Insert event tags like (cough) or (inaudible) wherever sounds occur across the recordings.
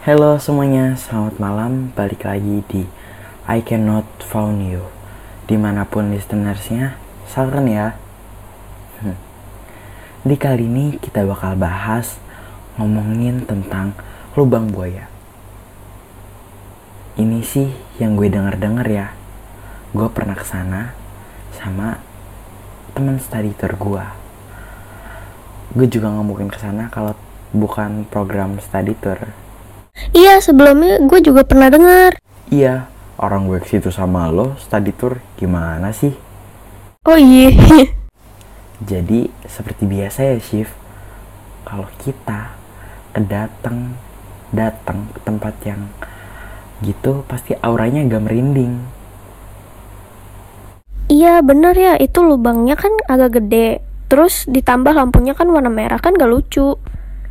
Halo semuanya, selamat malam. Balik lagi di I Cannot Found You. Di mana pun listenersnya, saran ya. (laughs) Di kali ini kita bakal bahas ngomongin tentang lubang buaya. Ini sih yang gue denger-denger ya. Gue pernah ke sana sama teman study tour gue. Gue juga nggak mungkin ke sana kalau bukan program study tour. Iya, sebelumnya gue juga pernah dengar. Iya, orang gue ke situ sama lo study tour gimana sih? Oh iya. (laughs) Jadi seperti biasa ya Shift, kalau kita kedatang datang ke tempat yang gitu pasti auranya agak merinding. iya bener ya, itu lubangnya kan agak gede. Terus ditambah lampunya kan warna merah kan gak lucu.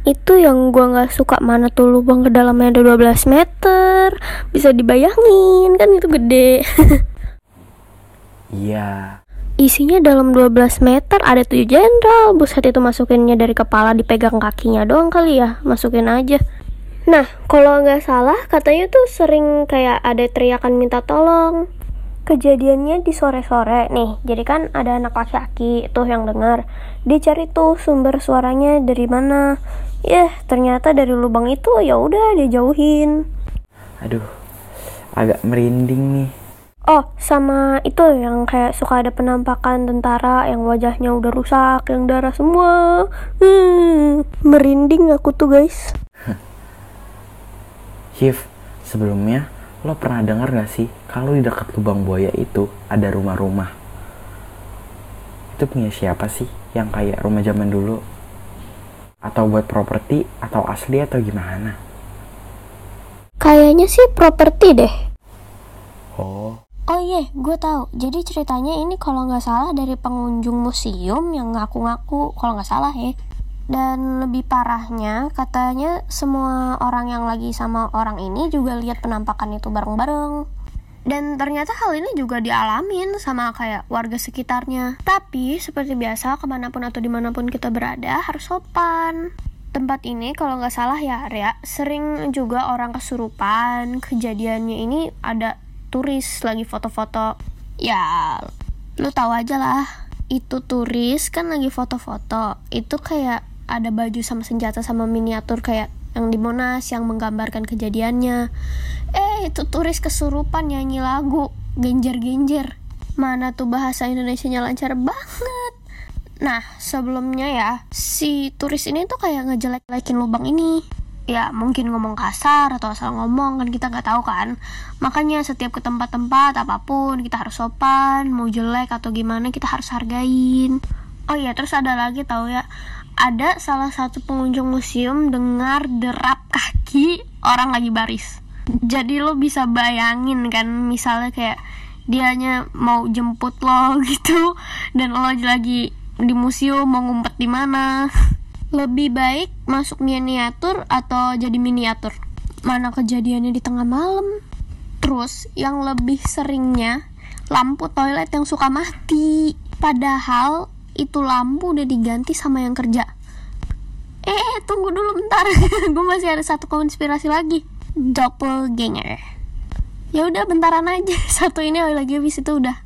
Itu yang gua nggak suka mana tuh lubang ke dalamnya ada 12 meter. Bisa dibayangin kan itu gede. (laughs) Iya, Isinya dalam 12 meter ada 7 jenderal. Buset itu masukinnya dari kepala dipegang kakinya doang kali ya. Masukin aja. Nah, kalau nggak salah katanya tuh sering kayak ada teriakan minta tolong. Kejadiannya di sore-sore nih. Jadi kan ada anak laki-laki tuh yang dengar. Dia cari tuh sumber suaranya dari mana. Ya, ternyata dari lubang itu ya udah dia jauhin. aduh, agak merinding nih. Oh, sama itu yang kayak suka ada penampakan tentara yang wajahnya udah rusak, yang darah semua. Hmm, merinding aku tuh guys. Shift, sebelumnya lo pernah dengar gak sih kalau di dekat lubang buaya itu ada rumah-rumah? Itu punya siapa sih yang kayak rumah zaman dulu? Atau buat properti atau asli atau gimana? Kayaknya sih properti deh. Oh, Oh iya, gue tahu. Jadi ceritanya ini kalau nggak salah dari pengunjung museum yang ngaku-ngaku, kalau nggak salah ya. Dan lebih parahnya, katanya semua orang yang lagi sama orang ini juga lihat penampakan itu bareng-bareng. Dan ternyata hal ini juga dialamin sama kayak warga sekitarnya. Tapi seperti biasa, ke mana pun atau di mana pun kita berada harus sopan. Tempat ini kalau nggak salah ya, Rea, sering juga orang kesurupan. Kejadiannya ini ada turis lagi foto-foto ya lu tahu aja lah itu turis kan lagi foto-foto itu kayak ada baju sama senjata sama miniatur kayak yang di Monas yang menggambarkan kejadiannya eh itu turis kesurupan nyanyi lagu genjer-genjer mana tuh bahasa Indonesia-nya lancar banget Nah, sebelumnya ya, si turis ini tuh kayak ngejelek-jelekin lubang ini. Ya, mungkin ngomong kasar atau asal ngomong, kan kita nggak tahu kan. Makanya setiap ke tempat-tempat apa pun, kita harus sopan, mau jelek atau gimana, kita harus hargain. Oh iya, terus ada lagi tahu ya, ada salah satu pengunjung museum dengar derap kaki orang lagi baris. Jadi lo bisa bayangin kan, misalnya kayak dianya mau jemput lo (laughs) gitu, dan lo lagi di museum mau ngumpet di mana. (laughs) Lebih baik masuk miniatur atau jadi miniatur? Mana kejadiannya di tengah malam? Terus yang lebih seringnya lampu toilet yang suka mati. Padahal itu lampu udah diganti sama yang kerja. Eh tunggu dulu bentar. (laughs) Gue masih ada satu konspirasi lagi. Doppelganger. Ya udah bentaran aja. (laughs) Satu ini lagi habis itu udah.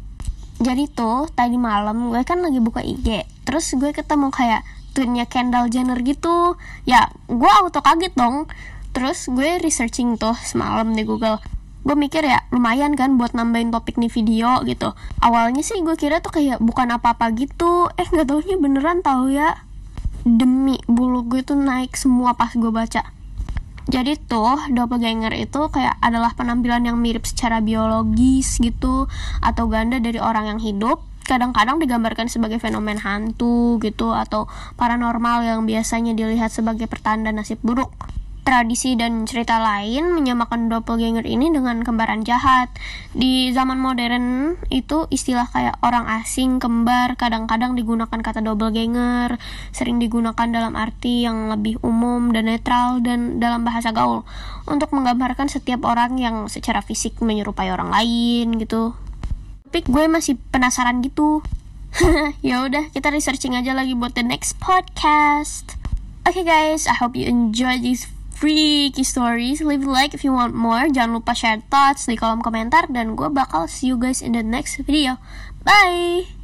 Jadi tuh tadi malam gue kan lagi buka IG terus gue ketemu kayak tweetnya Kendall Jenner gitu. Ya gue auto kaget dong. Terus gue researching tuh semalam di Google gue mikir ya lumayan kan buat nambahin topik nih video gitu. Awalnya sih gue kira tuh kayak bukan apa-apa gitu. Eh nggak taunya beneran tahu ya. Demi bulu gue tuh naik semua pas gue baca. Jadi tuh doppelganger itu kayak adalah penampilan yang mirip secara biologis gitu atau ganda dari orang yang hidup. Kadang-kadang digambarkan sebagai fenomen hantu gitu atau paranormal yang biasanya dilihat sebagai pertanda nasib buruk. Tradisi dan cerita lain menyamakan doppelganger ini dengan kembaran jahat. Di zaman modern itu istilah kayak orang asing, kembar, kadang-kadang digunakan kata doppelganger, sering digunakan dalam arti yang lebih umum dan netral dan dalam bahasa gaul untuk menggambarkan setiap orang yang secara fisik menyerupai orang lain gitu. Tapi gue masih penasaran gitu. (laughs) ya udah kita researching aja lagi buat the next podcast. Okay guys, I hope you enjoy this freaky stories. Leave a like if you want more. Jangan lupa share thoughts di kolom komentar dan gue bakal see you guys in the next video. Bye.